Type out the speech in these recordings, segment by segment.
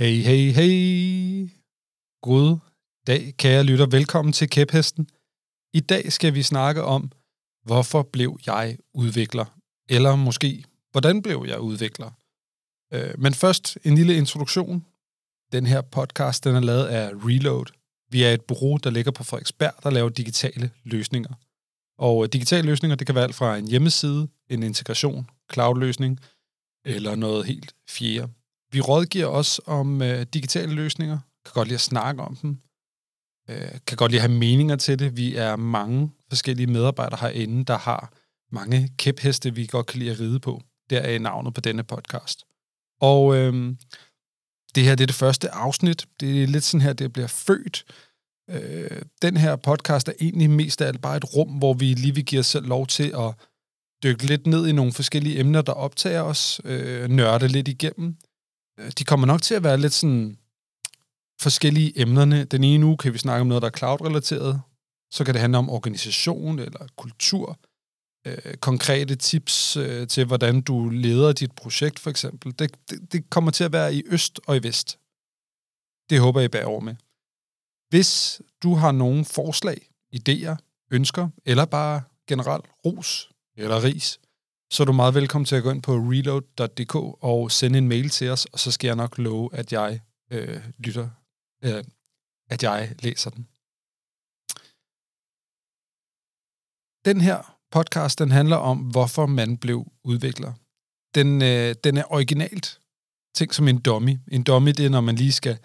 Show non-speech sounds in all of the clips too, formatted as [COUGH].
Hey, hey, hey. God dag, kære lytter. Velkommen til Kæphesten. I dag skal vi snakke om, hvorfor blev jeg udvikler? Eller måske, hvordan blev jeg udvikler? Øh, men først en lille introduktion. Den her podcast den er lavet af Reload. Vi er et bureau, der ligger på Frederiksberg, der laver digitale løsninger. Og øh, digitale løsninger, det kan være alt fra en hjemmeside, en integration, cloud-løsning, eller noget helt fjerde. Vi rådgiver også om øh, digitale løsninger, kan godt lide at snakke om dem, øh, kan godt lide at have meninger til det. Vi er mange forskellige medarbejdere herinde, der har mange kæpheste, vi godt kan lide at ride på. Der er navnet på denne podcast. Og øh, det her det er det første afsnit. Det er lidt sådan her, det bliver født. Øh, den her podcast er egentlig mest af alt bare et rum, hvor vi lige vil give os selv lov til at dykke lidt ned i nogle forskellige emner, der optager os, øh, nørde lidt igennem. Øh, de kommer nok til at være lidt sådan forskellige emnerne. Den ene uge kan vi snakke om noget, der er cloud-relateret. Så kan det handle om organisation eller kultur. Øh, konkrete tips øh, til, hvordan du leder dit projekt, for eksempel. Det, det, det kommer til at være i øst og i vest. Det håber jeg bærer over med. Hvis du har nogle forslag, idéer, ønsker, eller bare generelt ros eller ris, så er du meget velkommen til at gå ind på reload.dk og sende en mail til os, og så skal jeg nok love, at jeg øh, lytter, øh, at jeg læser den. Den her podcast, den handler om, hvorfor man blev udvikler. Den, øh, den er originalt tænkt som en dummy. En dummy, det er, når man lige skal...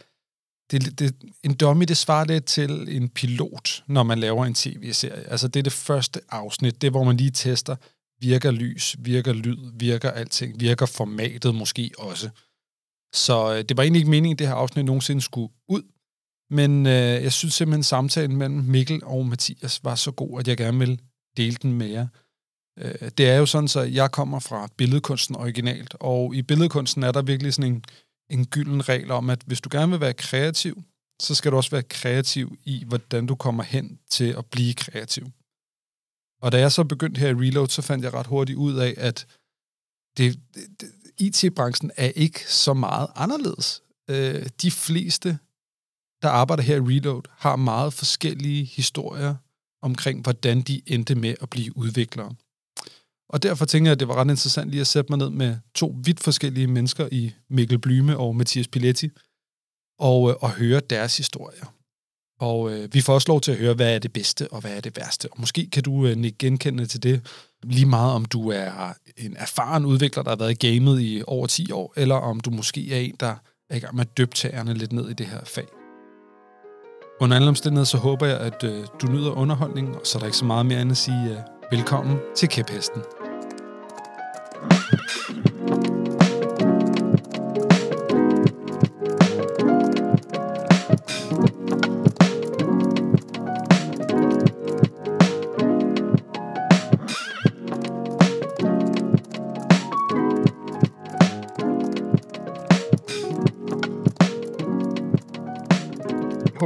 Det, det, en dummy, det svarer lidt til en pilot, når man laver en tv-serie. Altså, det er det første afsnit. Det er, hvor man lige tester, virker lys, virker lyd, virker alting, virker formatet måske også. Så øh, det var egentlig ikke meningen, at det her afsnit nogensinde skulle ud. Men øh, jeg synes simpelthen, at samtalen mellem Mikkel og Mathias var så god, at jeg gerne vil dele den med jer. Øh, det er jo sådan, så jeg kommer fra billedkunsten originalt, og i billedkunsten er der virkelig sådan en, en gylden regel om, at hvis du gerne vil være kreativ, så skal du også være kreativ i, hvordan du kommer hen til at blive kreativ. Og da jeg så begyndte her i Reload, så fandt jeg ret hurtigt ud af, at det, det, IT-branchen er ikke så meget anderledes. Øh, de fleste, der arbejder her i Reload, har meget forskellige historier omkring, hvordan de endte med at blive udviklere. Og derfor tænker jeg, at det var ret interessant lige at sætte mig ned med to vidt forskellige mennesker i Mikkel Blyme og Mathias Piletti, og, øh, og høre deres historier. Og øh, vi får også lov til at høre, hvad er det bedste og hvad er det værste. Og måske kan du øh, genkende til det lige meget, om du er en erfaren udvikler, der har været i gamet i over 10 år, eller om du måske er en, der er i gang med at døbe tæerne lidt ned i det her fag. Under alle omstændigheder, så håber jeg, at øh, du nyder underholdningen, og så er der ikke så meget mere end at sige øh, velkommen til Kæphesten.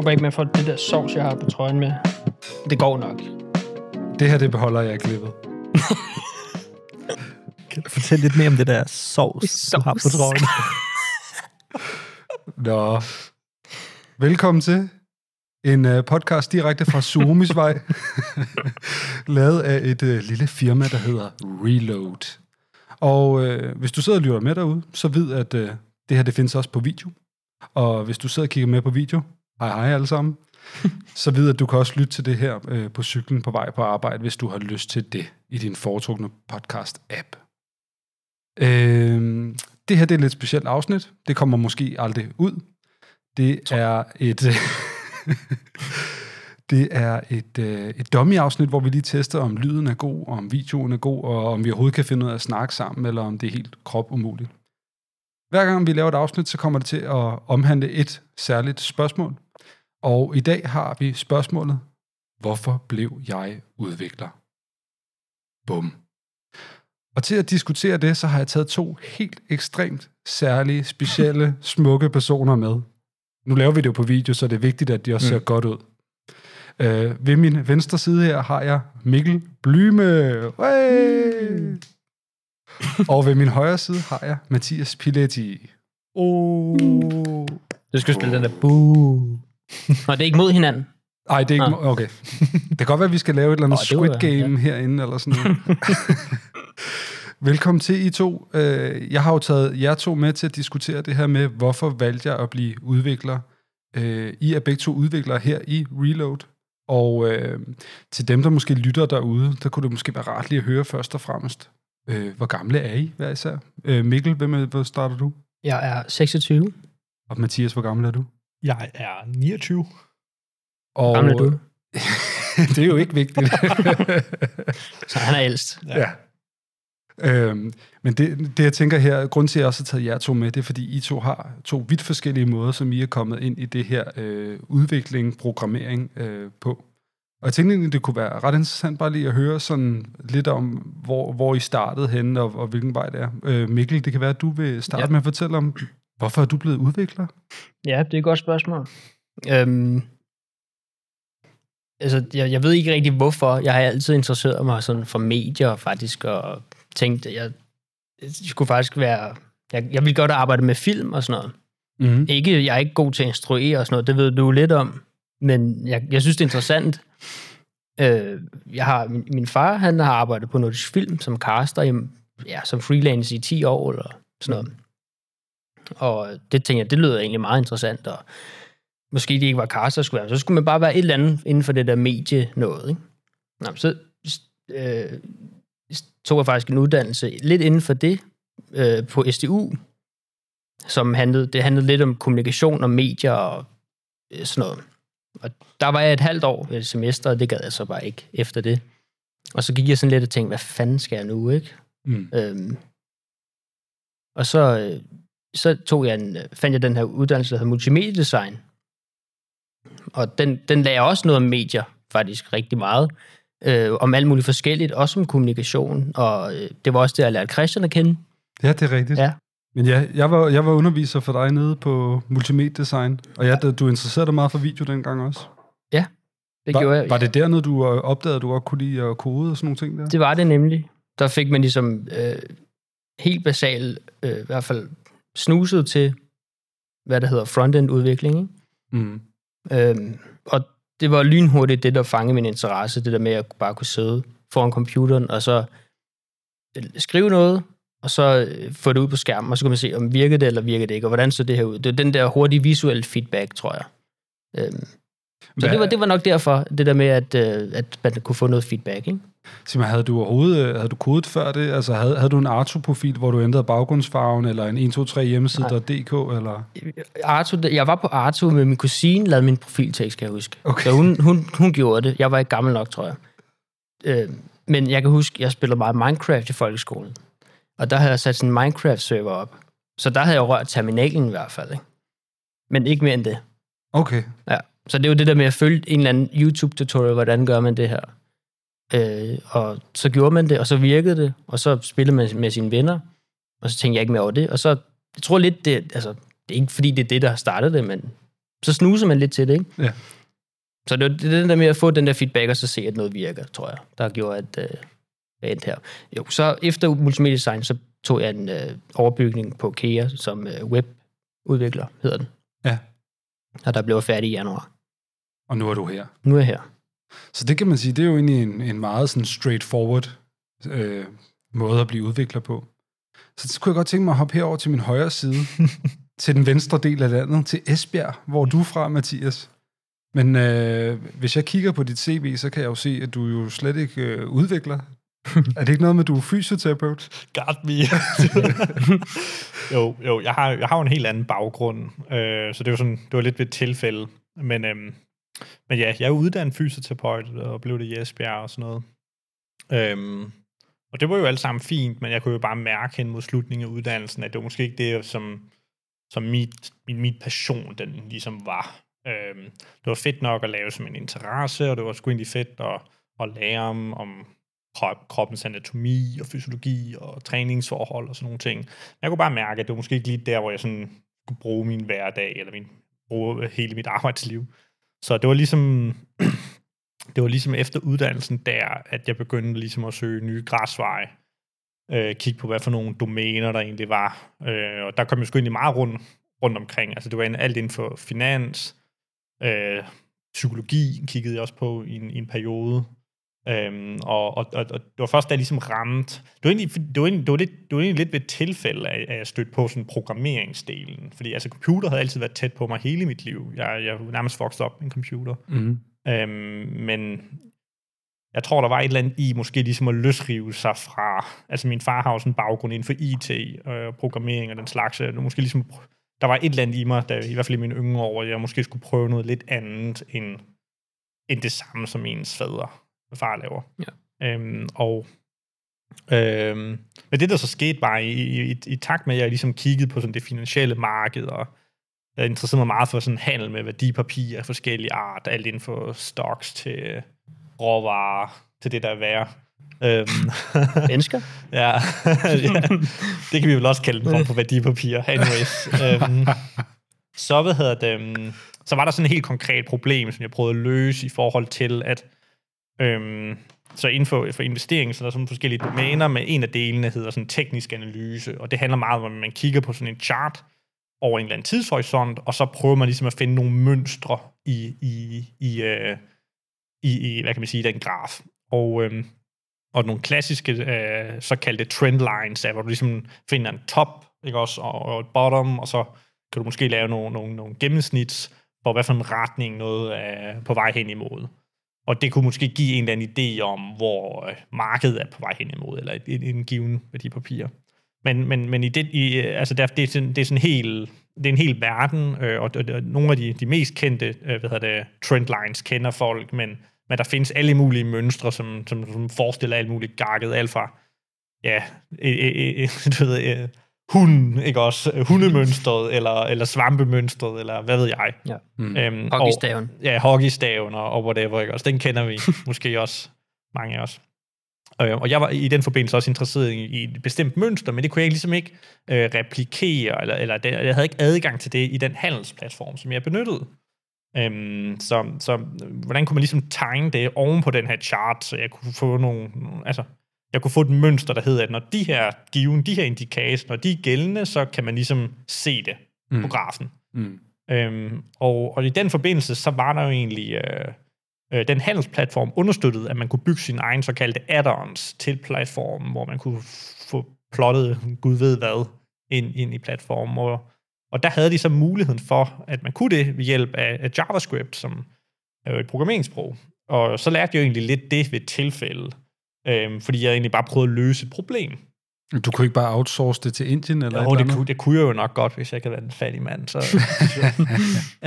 Håber ikke, man får det der sovs, jeg har på trøjen med. Det går nok. Det her, det beholder jeg klippet. [LAUGHS] kan du fortælle lidt mere om det der sovs, sovs. du har på trøjen? [LAUGHS] Nå. Velkommen til en uh, podcast direkte fra Suomis vej, [LAUGHS] lavet af et uh, lille firma, der hedder Reload. Og uh, hvis du sidder og lytter med derude, så ved at uh, det her det findes også på video. Og hvis du sidder og kigger med på video, hej hej alle sammen, [LAUGHS] så ved at du kan også lytte til det her øh, på cyklen på vej på arbejde, hvis du har lyst til det i din foretrukne podcast-app. Øh, det her det er et lidt specielt afsnit. Det kommer måske aldrig ud. Det er et... [LAUGHS] det er et, øh, et dummy-afsnit, hvor vi lige tester, om lyden er god, om videoen er god, og om vi overhovedet kan finde ud af at snakke sammen, eller om det er helt krop umuligt. Hver gang vi laver et afsnit, så kommer det til at omhandle et særligt spørgsmål. Og i dag har vi spørgsmålet, hvorfor blev jeg udvikler? Bum. Og til at diskutere det, så har jeg taget to helt ekstremt særlige, specielle, [LAUGHS] smukke personer med. Nu laver vi det jo på video, så det er vigtigt, at de også mm. ser godt ud. Øh, ved min venstre side her har jeg Mikkel Blyme. Hey! Mm. Og ved min højre side har jeg Mathias Piletti. Oh. Du skal spille den der boo. Og det er ikke mod hinanden. Nej, det er ikke... Ah. Okay. [LAUGHS] Det kan godt være, at vi skal lave et eller andet det Squid Game herinde, eller sådan noget. [LAUGHS] Velkommen til I to. Øh, Jeg har jo taget jer to med til at diskutere det her med, hvorfor valgte jeg at blive udvikler. Øh, I er begge to udviklere her i Reload. Og øh, til dem, der måske lytter derude, der kunne det måske være rart lige at høre først og fremmest. Øh, hvor gamle er I hver især? Øh, Mikkel, hvem er, hvor starter du? Jeg er 26. Og Mathias, hvor gammel er du? Jeg er 29. Og, Gammel er du? [LAUGHS] det er jo ikke vigtigt. [LAUGHS] Så han er ældst. Ja. Øhm, men det, det, jeg tænker her, grund til, at jeg også har taget jer to med, det er, fordi I to har to vidt forskellige måder, som I er kommet ind i det her øh, udvikling, programmering øh, på. Og jeg tænkte egentlig, det kunne være ret interessant bare lige at høre sådan lidt om, hvor, hvor I startede henne, og, og hvilken vej det er. Øh, Mikkel, det kan være, at du vil starte ja. Ja. med at fortælle om, hvorfor er du blevet udvikler? Ja, det er et godt spørgsmål. Øhm, altså, jeg, jeg ved ikke rigtig hvorfor. Jeg har altid interesseret mig sådan for medier faktisk, og tænkt, at jeg, jeg skulle faktisk være... Jeg, jeg ville godt arbejde med film og sådan noget. Mm-hmm. Ikke, jeg er ikke god til at instruere og sådan noget, det ved du lidt om. Men jeg, jeg synes, det er interessant. Øh, jeg har, min, min far, han har arbejdet på Nordisk Film som caster, i, ja, som freelance i 10 år eller sådan noget. Og det tænkte jeg, det lyder egentlig meget interessant, og måske det ikke var caster, skulle være, så skulle man bare være et eller andet inden for det der medie noget. Ikke? Nå, så øh, tog jeg faktisk en uddannelse lidt inden for det øh, på SDU, som handlede, det handlede lidt om kommunikation og medier og øh, sådan noget. Og der var jeg et halvt år et semester, og det gad jeg så bare ikke efter det. Og så gik jeg sådan lidt og tænkte, hvad fanden skal jeg nu, ikke? Mm. Øhm, og så, øh, så tog jeg en, fandt jeg den her uddannelse, der hedder multimediedesign. Og den, den lagde også noget om medier, faktisk rigtig meget. Øh, om alt muligt forskelligt, også om kommunikation. Og øh, det var også det, jeg lærte Christian at kende. Ja, det er rigtigt. Ja. Men ja, jeg var, jeg var underviser for dig nede på multimedia design, og ja, du interesserede dig meget for video dengang også. Det var, gjorde jeg. Var det dernede, du øh, opdagede, at du godt kunne lide at kode og sådan nogle ting der? Det var det nemlig. Der fik man ligesom øh, helt basalt, øh, i hvert fald snuset til, hvad der hedder front-end udvikling. Ikke? Mm. Øhm, og det var lynhurtigt det, der fangede min interesse, det der med at bare kunne sidde foran computeren, og så øh, skrive noget, og så øh, få det ud på skærmen, og så kan man se, om virker det eller virker det ikke, og hvordan så det her ud. Det er den der hurtige visuelle feedback, tror jeg. Øhm, så det var, det var nok derfor, det der med, at, øh, at man kunne få noget feedback. Ikke? Sig mig, havde du overhovedet øh, havde du kodet før det? Altså, havde, havde du en Arto-profil, hvor du ændrede baggrundsfarven, eller en 123 hjemmeside.dk, eller? Arto, jeg var på Arto med min kusine, lavede min profiltekst, kan jeg huske. Okay. Så hun, hun, hun gjorde det. Jeg var ikke gammel nok, tror jeg. Øh, men jeg kan huske, jeg spillede meget Minecraft i folkeskolen. Og der havde jeg sat sådan en Minecraft-server op. Så der havde jeg rørt terminalen i hvert fald. Ikke? Men ikke mere end det. Okay. Ja. Så det er jo det der med at følge en eller anden YouTube-tutorial, hvordan gør man det her. Øh, og så gjorde man det, og så virkede det, og så spillede man med sine venner, og så tænkte jeg ikke mere over det. Og så, jeg tror lidt, det, altså, det er ikke fordi, det er det, der har startet det, men så snuser man lidt til det, ikke? Ja. Så det er det den der med at få den der feedback, og så se, at noget virker, tror jeg, der gjorde, at øh, jeg endte her. Jo, så efter multimedia design, så tog jeg en øh, overbygning på KEA, som øh, webudvikler, hedder den. Ja. Og der blev jeg færdig i januar. Og nu er du her. Nu er jeg her. Så det kan man sige, det er jo egentlig en, en meget sådan straightforward øh, måde at blive udvikler på. Så skulle jeg godt tænke mig at hoppe herover til min højre side, [LAUGHS] til den venstre del af landet, til Esbjerg, hvor du er fra, Mathias. Men øh, hvis jeg kigger på dit CV, så kan jeg jo se, at du jo slet ikke øh, udvikler. er det ikke noget med, at du er fysioterapeut? Got me. [LAUGHS] jo, jo jeg, har, jeg har jo en helt anden baggrund, øh, så det var, sådan, det var lidt ved et tilfælde. Men, øhm, men ja, jeg er uddannet fysioterapeut og blev det i Esbjerg og sådan noget. Øhm, og det var jo alt sammen fint, men jeg kunne jo bare mærke hen mod slutningen af uddannelsen, at det var måske ikke det, som, som mit, min, mit passion den ligesom var. Øhm, det var fedt nok at lave som en interesse, og det var sgu egentlig fedt at, at lære om, om krop, kroppens anatomi og fysiologi og træningsforhold og sådan nogle ting. Men Jeg kunne bare mærke, at det var måske ikke lige der, hvor jeg sådan kunne bruge min hverdag, eller min, bruge hele mit arbejdsliv. Så det var ligesom, [CLEARS THROAT] det var ligesom efter uddannelsen der, at jeg begyndte ligesom at søge nye græsveje. Øh, kigge på, hvad for nogle domæner der egentlig var. Øh, og der kom jeg sgu egentlig meget rundt rundt omkring. Altså det var alt inden for finans, øh, psykologi kiggede jeg også på i en, i en periode. Øhm, og, og, og, og det var først, da jeg ligesom ramte... Det var egentlig, det var egentlig, det var lidt, det var egentlig lidt ved et tilfælde, at jeg stødte på sådan programmeringsdelen. Fordi altså, computer havde altid været tæt på mig hele mit liv. Jeg, jeg er nærmest vokset op med en computer. Mm. Øhm, men jeg tror, der var et eller andet i måske ligesom at løsrive sig fra... Altså min far har sådan en baggrund inden for IT og programmering og den slags. Så måske ligesom, der var et eller andet i mig, der, i hvert fald i mine yngre år, jeg måske skulle prøve noget lidt andet end, end det samme, som ens fader og far laver. Ja. Øhm, og øhm, men det, der så skete bare i, i, i, i takt med, at jeg ligesom kiggede på sådan det finansielle marked, og jeg interesserede mig meget for sådan handel med værdipapirer af forskellige art, alt inden for stocks til råvarer, til det, der er værd. Øhm, [LAUGHS] Mennesker? ja, [LAUGHS] ja, det kan vi vel også kalde en form for værdipapirer. Anyways. øhm, så, hvad hedder det, øhm, så var der sådan et helt konkret problem, som jeg prøvede at løse i forhold til, at øhm, så inden for, for investering, så er der sådan forskellige domæner, men en af delene hedder sådan teknisk analyse, og det handler meget om, at man kigger på sådan en chart over en eller anden tidshorisont, og så prøver man ligesom at finde nogle mønstre i, i, i, øh, i, i hvad kan man sige, den graf. Og, øhm, og nogle klassiske øh, såkaldte trendlines der, hvor du ligesom finder en top, ikke også, og, og et bottom, og så kan du måske lave nogle, nogle, nogle gennemsnits for, hvad for en retning noget er på vej hen imod. Og det kunne måske give en eller anden idé om, hvor øh, markedet er på vej hen imod, eller en, en given værdipapir. Men, men, men i det, i, øh, altså der, det, er sådan, det er sådan helt, det er en hel verden, øh, og, og, og nogle af de, de mest kendte øh, hvad hedder det, trendlines kender folk, men, men der findes alle mulige mønstre, som, som, som forestiller alt muligt gakket, alt fra ja, øh, øh, øh, du ved, øh, hunden, ikke også? Hundemønstret, eller, eller svampemønstret, eller hvad ved jeg. Ja. Mm. Øhm, Hockeystaven. Og, ja, hockeystaven og, og whatever, ikke også? Den kender vi [LAUGHS] måske også, mange af os. Øh, og jeg var i den forbindelse også interesseret i, i et bestemt mønster, men det kunne jeg ligesom ikke øh, replikere, eller, eller det, jeg havde ikke adgang til det i den handelsplatform, som jeg benyttede. Øhm, så, så hvordan kunne man ligesom tegne det oven på den her chart, så jeg kunne få nogle, altså, jeg kunne få et mønster, der hedder, at når de her given, de her indikatorer, når de er gældende, så kan man ligesom se det mm. på grafen. Mm. Øhm, og, og i den forbindelse, så var der jo egentlig, øh, øh, den handelsplatform understøttede, at man kunne bygge sine egne såkaldte add-ons til platformen, hvor man kunne få plottet, gud ved hvad, ind, ind i platformen. Og, og der havde de så muligheden for, at man kunne det ved hjælp af, af JavaScript, som er jo et programmeringssprog. Og så lærte jeg jo egentlig lidt det ved tilfælde, øhm, fordi jeg egentlig bare prøvede at løse et problem. Du kunne ikke bare outsource det til Indien? Eller jo, det kunne, det kunne jeg jo nok godt, hvis jeg kan være en fattig mand. Så, [LAUGHS]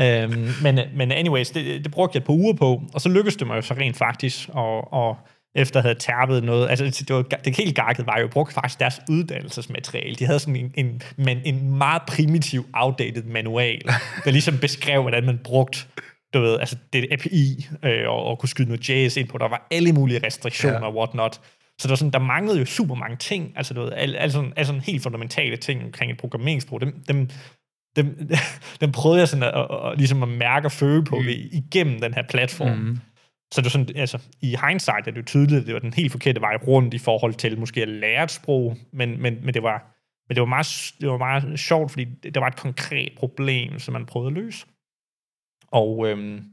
øhm, men, men anyways, det, det brugte jeg et par uger på, og så lykkedes det mig jo så rent faktisk, og, og efter at have tærpet noget, altså det, var, det helt gakket var jo, jeg brugte faktisk deres uddannelsesmateriale. De havde sådan en, en, en, en meget primitiv, outdated manual, der ligesom beskrev, hvordan man brugte du ved, altså det API, øh, og, og kunne skyde noget JS ind på. Der var alle mulige restriktioner og ja. whatnot. Så der, var sådan, der manglede jo super mange ting, altså du ved, alle, alle, sådan, sådan helt fundamentale ting omkring et programmeringssprog. Dem, dem, dem, [LAUGHS] dem prøvede jeg sådan at, at, at, ligesom at mærke og føle på mm. igennem den her platform. Mm. Så det er sådan, altså, i hindsight er det jo tydeligt, at det var den helt forkerte vej rundt i forhold til måske at lære et sprog, men, men, men, det, var, men det, var meget, det var meget sjovt, fordi der var et konkret problem, som man prøvede at løse. Og øhm,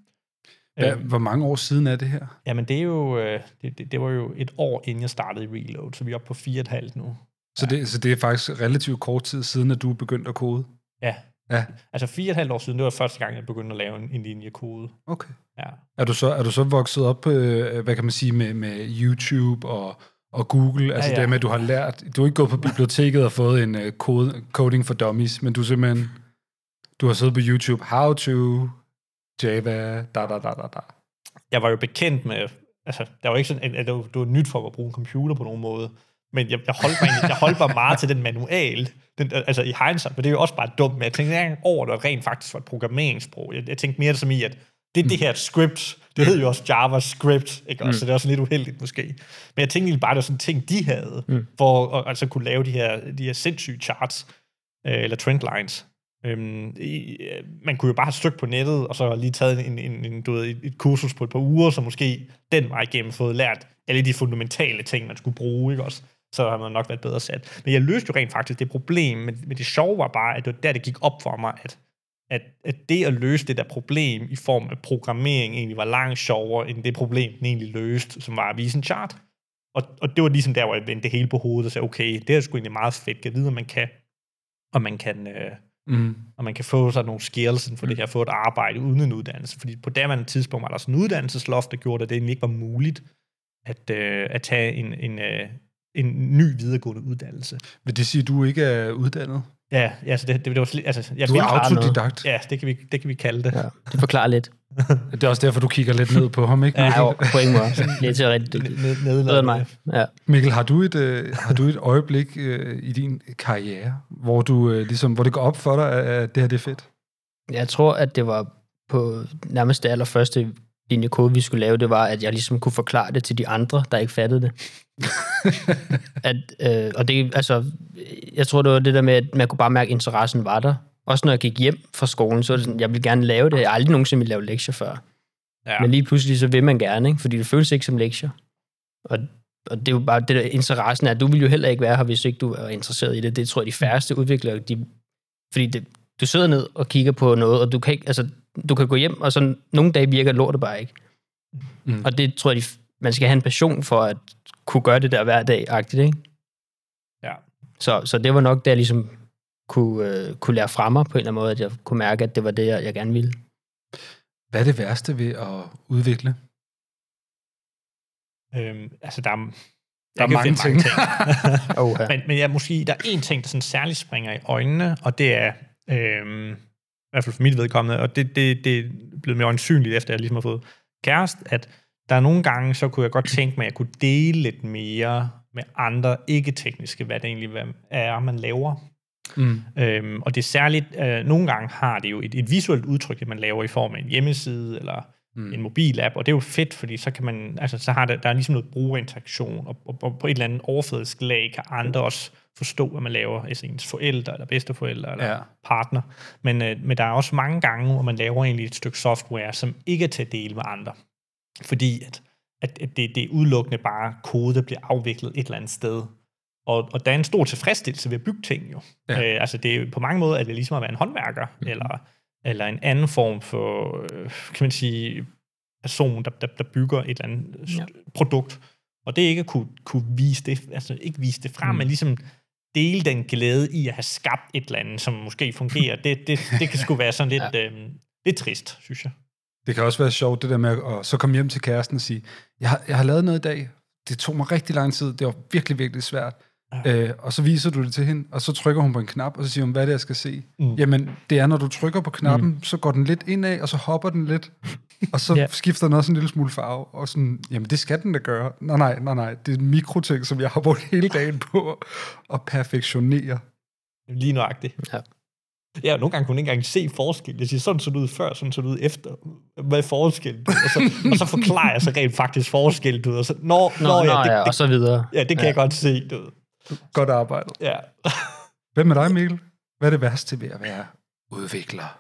Hvad, øhm, hvor mange år siden er det her? Jamen, det er jo, øh, det, det, det var jo et år, inden jeg startede i Reload, så vi er oppe på fire et halvt nu. Så, ja. det, så det er faktisk relativt kort tid siden, at du er begyndt at kode? Ja. ja. Altså fire et halvt år siden, det var første gang, jeg begyndte at lave en, en linje kode. Okay. Ja. Er du så, er du så vokset op, øh, hvad kan man sige, med, med YouTube og, og Google? Altså ja, ja. det med, at du har lært, du har ikke gået på biblioteket og fået en uh, code, coding for dummies, men du simpelthen, du har siddet på YouTube, how to Java, da da da da da. Jeg var jo bekendt med, altså, der var ikke sådan, at det var, det var nyt for at bruge en computer på nogen måde, men jeg, jeg, holdt mig, jeg holdt mig meget til den manual, den, altså i hindsight, men det er jo også bare dumt, men jeg tænkte ikke over, det rent faktisk var et programmeringssprog. Jeg, jeg tænkte mere som i, at det er mm. det her script, det hedder jo også JavaScript, ikke? Mm. så det er også lidt uheldigt måske. Men jeg tænkte bare, det var sådan en ting, de havde, mm. for at altså, kunne lave de her, de her sindssyge charts, øh, eller trendlines. Øhm, i, man kunne jo bare have søgt på nettet, og så lige taget en, en, en, du ved, et, kursus på et par uger, så måske den vej igennem fået lært alle de fundamentale ting, man skulle bruge, ikke også? så har man nok været bedre sat. Men jeg løste jo rent faktisk det problem, men, men det sjove var bare, at det var der, det gik op for mig, at, at, at det at løse det der problem i form af programmering egentlig var langt sjovere, end det problem, den egentlig løste, som var at vise en chart. Og, og det var ligesom der, hvor jeg vendte det hele på hovedet og sagde, okay, det er sgu egentlig meget fedt. Jeg ved, at man kan, og man kan, øh, Mm. og man kan få sådan nogle skills for det her, få et arbejde uden en uddannelse. Fordi på daværende tidspunkt var der sådan en uddannelsesloft, der gjorde, at det egentlig ikke var muligt at, øh, at tage en, en, øh, en ny videregående uddannelse. Vil det sige, at du ikke er uddannet? Ja, ja så det, det, det var altså, jeg Du er autodidakt. Ja, det kan, vi, det kan vi kalde det. Ja, det forklarer lidt. [LAUGHS] Det er også derfor, du kigger lidt ned på ham, ikke? Ja, jo, på ingen måde. [LAUGHS] Det er rigtig dygtigt. Ned, mig. Ja. Mikkel, har du et, øh, har du et øjeblik øh, i din karriere, hvor, du, øh, ligesom, hvor det går op for dig, at, at det her det er fedt? Jeg tror, at det var på nærmest det allerførste linje kode, vi skulle lave, det var, at jeg ligesom kunne forklare det til de andre, der ikke fattede det. [LAUGHS] at, øh, og det, altså, jeg tror, det var det der med, at man kunne bare mærke, at interessen var der. Også når jeg gik hjem fra skolen, så var det sådan, jeg ville gerne lave det. Jeg har aldrig nogensinde ville lave lektier før. Ja. Men lige pludselig, så vil man gerne, ikke? fordi det føles ikke som lektier. Og, og det er jo bare det der interessen er, du vil jo heller ikke være her, hvis ikke du er interesseret i det. Det tror jeg, de færreste udviklere, de, fordi det, du sidder ned og kigger på noget, og du kan, ikke, altså, du kan gå hjem, og så nogle dage virker lortet bare ikke. Mm. Og det tror jeg, de, man skal have en passion for at kunne gøre det der hver dag, agtigt, ikke? Ja. Så, så det var nok, der jeg ligesom kunne, øh, kunne lære fra mig på en eller anden måde, at jeg kunne mærke, at det var det, jeg, jeg gerne ville. Hvad er det værste ved at udvikle? Øhm, altså, der er, Der er mange finde ting. Oh, [LAUGHS] ja. men, men jeg måske, der er en ting, der sådan særligt springer i øjnene, og det er, øhm, i hvert fald for mit vedkommende, og det, det, det er blevet mere øjensynligt, efter jeg ligesom har fået kæreste, at der er nogle gange, så kunne jeg godt tænke mig, at jeg kunne dele lidt mere med andre ikke-tekniske, hvad det egentlig er, man laver. Mm. Øhm, og det er særligt, øh, nogle gange har det jo et, et visuelt udtryk, det man laver i form af en hjemmeside, eller Mm. en mobilapp, og det er jo fedt, fordi så kan man, altså så har der, der er ligesom noget brugerinteraktion, og, og, og på et eller andet overfladisk lag kan andre også forstå, hvad man laver, altså ens forældre, eller bedsteforældre, eller Ja. partner. Men, øh, men der er også mange gange, hvor man laver egentlig et stykke software, som ikke er til at dele med andre. Fordi at, at, at det, det er udelukkende bare kode, der bliver afviklet et eller andet sted. Og, og der er en stor tilfredsstillelse ved at bygge ting jo. Ja. Øh, altså det er på mange måder, at det er ligesom at være en håndværker, mm. eller, eller en anden form for, øh, kan man sige, person, der, der, der bygger et eller andet Ja. produkt. Og det ikke at kunne, kunne vise det, altså ikke vise det frem, mm. men ligesom dele den glæde i at have skabt et eller andet, som måske fungerer, det, det, det kan [LAUGHS] sgu være sådan lidt, ja. øhm, lidt trist, synes jeg. Det kan også være sjovt, det der med at så komme hjem til kæresten og sige, jeg har, jeg har lavet noget i dag, det tog mig rigtig lang tid, det var virkelig, virkelig svært. Ja. Øh, og så viser du det til hende, og så trykker hun på en knap, og så siger hun, hvad er det, jeg skal se? Mm. Jamen, det er, når du trykker på knappen, mm. så går den lidt indad, og så hopper den lidt, [LAUGHS] og så ja. skifter den også en lille smule farve, og sådan, jamen det skal den da gøre. Nej, nej, nej, nej, det er en mikroting, som jeg har brugt hele dagen på at perfektionere. Lige nøjagtigt. Ja. Ja, og nogle gange kunne ikke engang se forskel. Jeg siger, sådan så det ud før, sådan så det ud efter. Hvad er forskellen? Og så, og så forklarer jeg så rent faktisk forskel, ud. Og så, nå, nå, Nå, ja, det, ja, og det, så videre. ja, det kan ja. jeg godt se, du ved. Godt arbejdet. Ja. Hvad med dig, Mikkel? Hvad er det værste ved at være udvikler,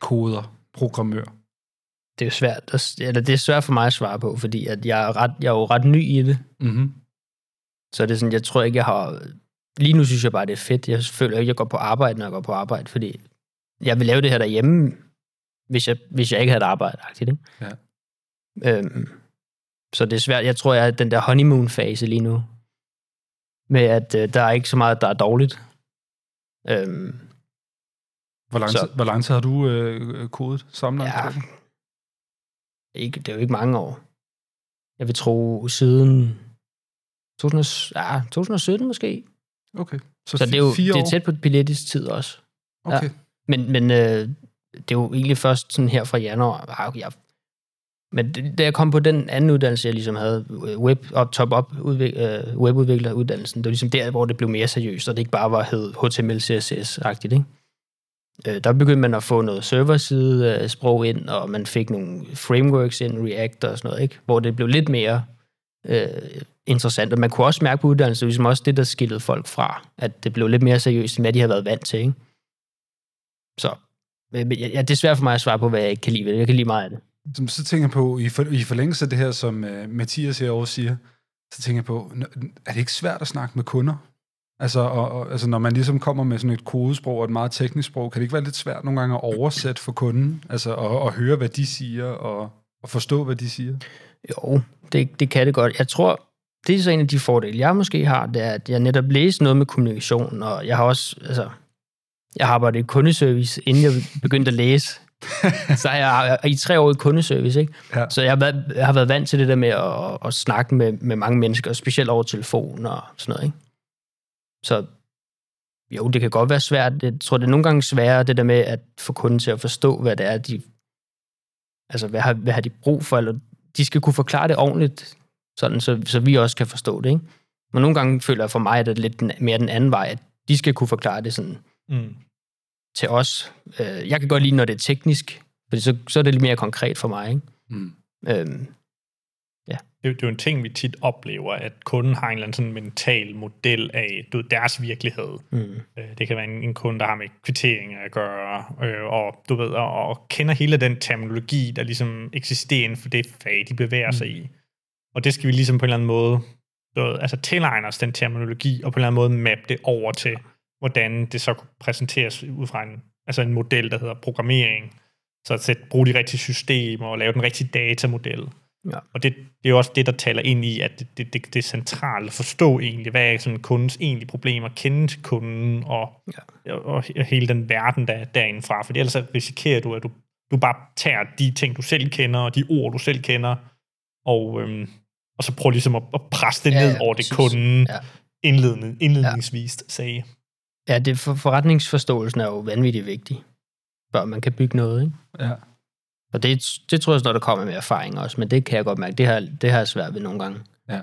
koder, programmør? Det er svært, at, eller det er svært for mig at svare på, fordi at jeg, er ret, jeg er jo ret ny i det. Mm-hmm. Så det er sådan, jeg tror ikke, jeg har... Lige nu synes jeg bare, det er fedt. Jeg føler ikke, jeg går på arbejde, når jeg går på arbejde, fordi jeg vil lave det her derhjemme, hvis jeg, hvis jeg ikke havde et arbejde. Ikke? Ja. Øhm, så det er svært. Jeg tror, jeg er den der honeymoon-fase lige nu. Med at øh, der er ikke så meget, der er dårligt. Øhm, Hvor lang, Så- hvor lang tid har du øh, kodet sammenlagt? ja, ikke, det er jo ikke mange år. Jeg vil tro siden 2000, ja, 2017 måske. Okay. Så, Så det er jo det er tæt på Pilates tid også. Okay. Men, men øh, det er jo egentlig først sådan her fra januar. Ah, okay, jeg, men det- da jeg kom på den anden uddannelse, jeg ligesom havde, web, op, top up udvik, øh, webudvikleruddannelsen, det var ligesom der, hvor det blev mere seriøst, og det ikke bare var hed HTML, CSS-agtigt, ikke? Øh, der begyndte man at få noget serverside øh, sprog ind, og man fik nogle frameworks ind, React og sådan noget, ikke? Hvor det blev lidt mere øh, interessant. Og man kunne også mærke på uddannelsen, ligesom også det, der skillede folk fra, at det blev lidt mere seriøst, end hvad de havde været vant til, ikke? Så men- ja, det er svært for mig at svare på, hvad jeg ikke kan lide ved det. Jeg kan lide meget af det. Så, så tænker jeg på, i, for, i forlængelse af det her, som uh, Mathias herovre siger, så tænker jeg på, er det ikke svært at snakke med kunder? Altså, og, og, altså, når man ligesom kommer med sådan et kodesprog og et meget teknisk sprog, kan det ikke være lidt svært nogle gange at oversætte for kunden? Altså, og, og høre, hvad de siger, og, og forstå, hvad de siger? Jo, det, det kan det godt. Jeg tror, det er så en af de fordele, jeg måske har, det er, at jeg netop læser noget med kommunikation, og jeg har også, altså, jeg har arbejdet i kundeservice, inden jeg begyndte at læse. [LAUGHS] så jeg har i tre år i kundeservice, ikke? Ja. Så jeg har, været, jeg har været vant til det der med at, at snakke med, med mange mennesker, specielt over telefon og sådan noget, ikke? Så jo, det kan godt være svært. Jeg tror, det er nogle gange sværere, det der med at få kunden til at forstå, hvad det er, de... Altså, hvad har, hvad har de brug for? Eller de skal kunne forklare det ordentligt, sådan, så, så vi også kan forstå det, ikke? Men nogle gange føler jeg for mig, at det er lidt mere den anden vej, at de skal kunne forklare det sådan mm. til os. Øh, jeg kan godt lide, når det er teknisk, for så, så er det lidt mere konkret for mig, ikke? Mm. Øhm. Det, det er jo en ting, vi tit oplever, at kunden har en eller anden sådan mental model af du, deres virkelighed. Mm. Øh, det kan være en, en kunde, der har med kvittering at gøre, øh, og du ved, og, og kender hele den terminologi, der ligesom eksisterer inden for det fag, de bevæger mm. sig i. Og det skal vi ligesom på en eller anden måde du ved, altså tilegne os den terminologi, og på en eller anden måde mappe det over til, hvordan det så kunne præsenteres ud fra en, altså en model, der hedder programmering. Så at sætte, bruge de rigtige systemer og lave den rigtige datamodel. Ja. Og det, det er jo også det, der taler ind i, at det, det, det, det er centralt at forstå egentlig, hvad er sådan kundens egentlige problemer, kende til kunden og, ja. og, og hele den verden, der er derindefra. For ellers risikerer du, at du, du bare tager de ting, du selv kender, og de ord, du selv kender, og, øhm, og så prøver ligesom at, at presse det ja, ned ja, over det, kunden ja. indledende, indledningsvis ja. sagde. Ja, det for, forretningsforståelsen er jo vanvittigt vigtig, før man kan bygge noget, ikke? Ja. Og det, det tror jeg også, når der kommer med erfaring også, men det kan jeg godt mærke, det har, det har jeg svært ved nogle gange. Ja.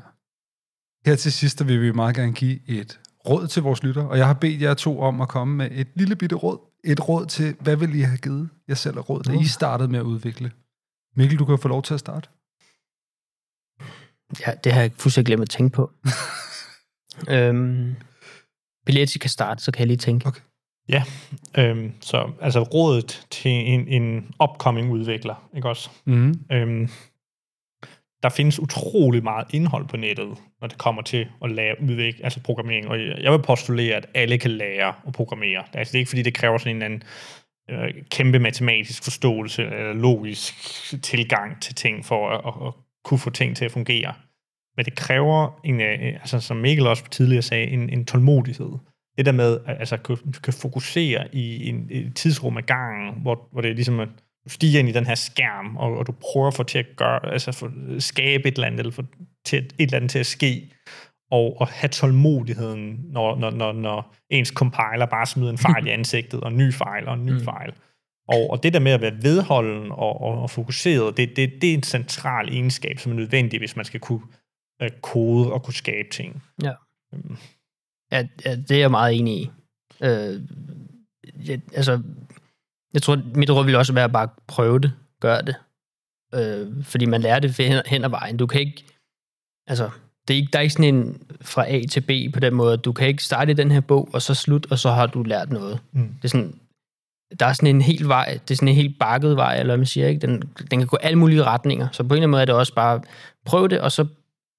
Her til sidst vil vi meget gerne give et råd til vores lytter, og jeg har bedt jer to om at komme med et lille bitte råd. Et råd til, hvad vil I have givet jer selv af råd, da I startede med at udvikle? Mikkel, du kan få lov til at starte. Ja, det har jeg fuldstændig glemt at tænke på. [LAUGHS] øhm, Billet, kan starte, så kan jeg lige tænke. Okay. Ja, øhm, så altså rådet til en, en upcoming udvikler, ikke også? Mm. Øhm, der findes utrolig meget indhold på nettet, når det kommer til at lære udvikle, altså programmering. Og jeg vil postulere, at alle kan lære at programmere. Altså, det er ikke, fordi det kræver sådan en anden øh, kæmpe matematisk forståelse eller logisk tilgang til ting for at, at, at kunne få ting til at fungere. Men det kræver, en, øh, altså, som Mikkel også tidligere sagde, en, en tålmodighed det der med, at altså, kan, kan fokusere i en, et tidsrum ad gangen, hvor, hvor det er ligesom, at du stiger ind i den her skærm, og, og du prøver at få til at gøre, altså for, skabe et eller andet, eller få til, et eller andet til at ske, og, og have tålmodigheden, når, når, når, når ens compiler bare smider en fejl i [LAUGHS] ansigtet, og en ny fejl, og en ny mm. fejl. Og, og det der med at være vedholden og, og, og fokuseret, det, det, det er en central egenskab, som er nødvendig, hvis man skal kunne uh, kode og kunne skabe ting. Ja. Um. Ja, ja det er jeg meget enig i. Øh, jeg, altså, jeg tror, mit råd vil også være at bare prøve det, gøre det. Øh, fordi man lærer det hen, hen ad vejen. Du kan ikke, altså, det er ikke, der er ikke sådan en fra A til B på den måde. Du kan ikke starte i den her bog, og så slut, og så har du lært noget. Mm. Det er sådan, der er sådan en helt vej, det er sådan en helt bakket vej, eller man siger, ikke? Den, den kan gå alle mulige retninger. Så på en eller anden måde er det også bare, prøv det, og så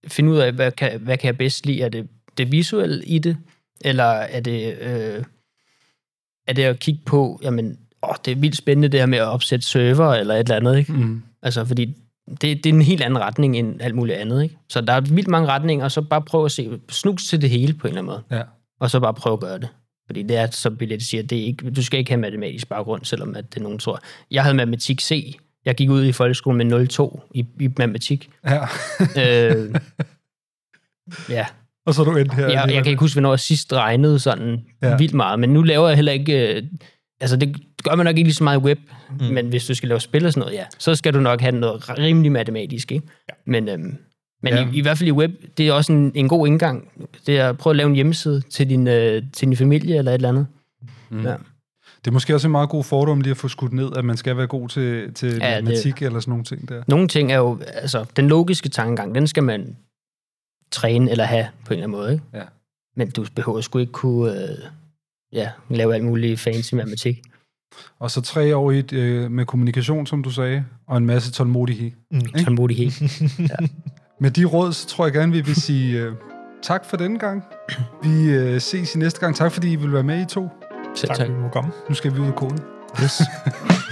finde ud af, hvad kan, hvad kan jeg bedst lide? Er det det visuelle i det, eller er det, øh, er det at kigge på, jamen, åh, det er vildt spændende det her med at opsætte server eller et eller andet, ikke? Mm. Altså, fordi det, det er en helt anden retning end alt muligt andet, ikke? Så der er vildt mange retninger, og så bare prøve at se, snus til det hele på en eller anden måde. Ja. Og så bare prøve at gøre det. Fordi det er, som Billet siger, det er ikke, du skal ikke have matematisk baggrund, selvom at det er nogen tror. Jeg havde matematik C. Jeg gik ud i folkeskolen med 0,2 i, i matematik. Ja. øh, [LAUGHS] ja, og så er du endt her. Ja, jeg kan ikke huske, hvornår jeg sidst regnede sådan ja. vildt meget, men nu laver jeg heller ikke... Øh, altså, det gør man nok ikke lige så meget i web, mm. men hvis du skal lave spil og sådan noget, ja, så skal du nok have noget rimelig matematisk, ikke? Ja. Men, øhm, men ja. i, i hvert fald i web, det er også en, en god indgang. Det er at prøve at lave en hjemmeside til din, øh, til din familie eller et eller andet. Mm. Ja. Det er måske også en meget god fordom lige at få skudt ned, at man skal være god til, til ja, matematik det, eller sådan nogle ting der. Nogle ting er jo, altså den logiske tankegang, den skal man træne eller have på en eller anden måde. Ikke? Ja. Men du behøver sgu ikke kunne øh, ja, lave alt muligt fancy matematik. Og så tre år i, øh, med kommunikation, som du sagde, og en masse tålmodighed. Mm. Tålmodighed, [LAUGHS] ja. Med de råd, så tror jeg gerne, vi vil sige uh, tak for denne gang. Vi uh, ses i næste gang. Tak fordi I vil være med i to. Selv Tak, tak. fordi du må komme. Nu skal vi ud af koden. Yes. [LAUGHS]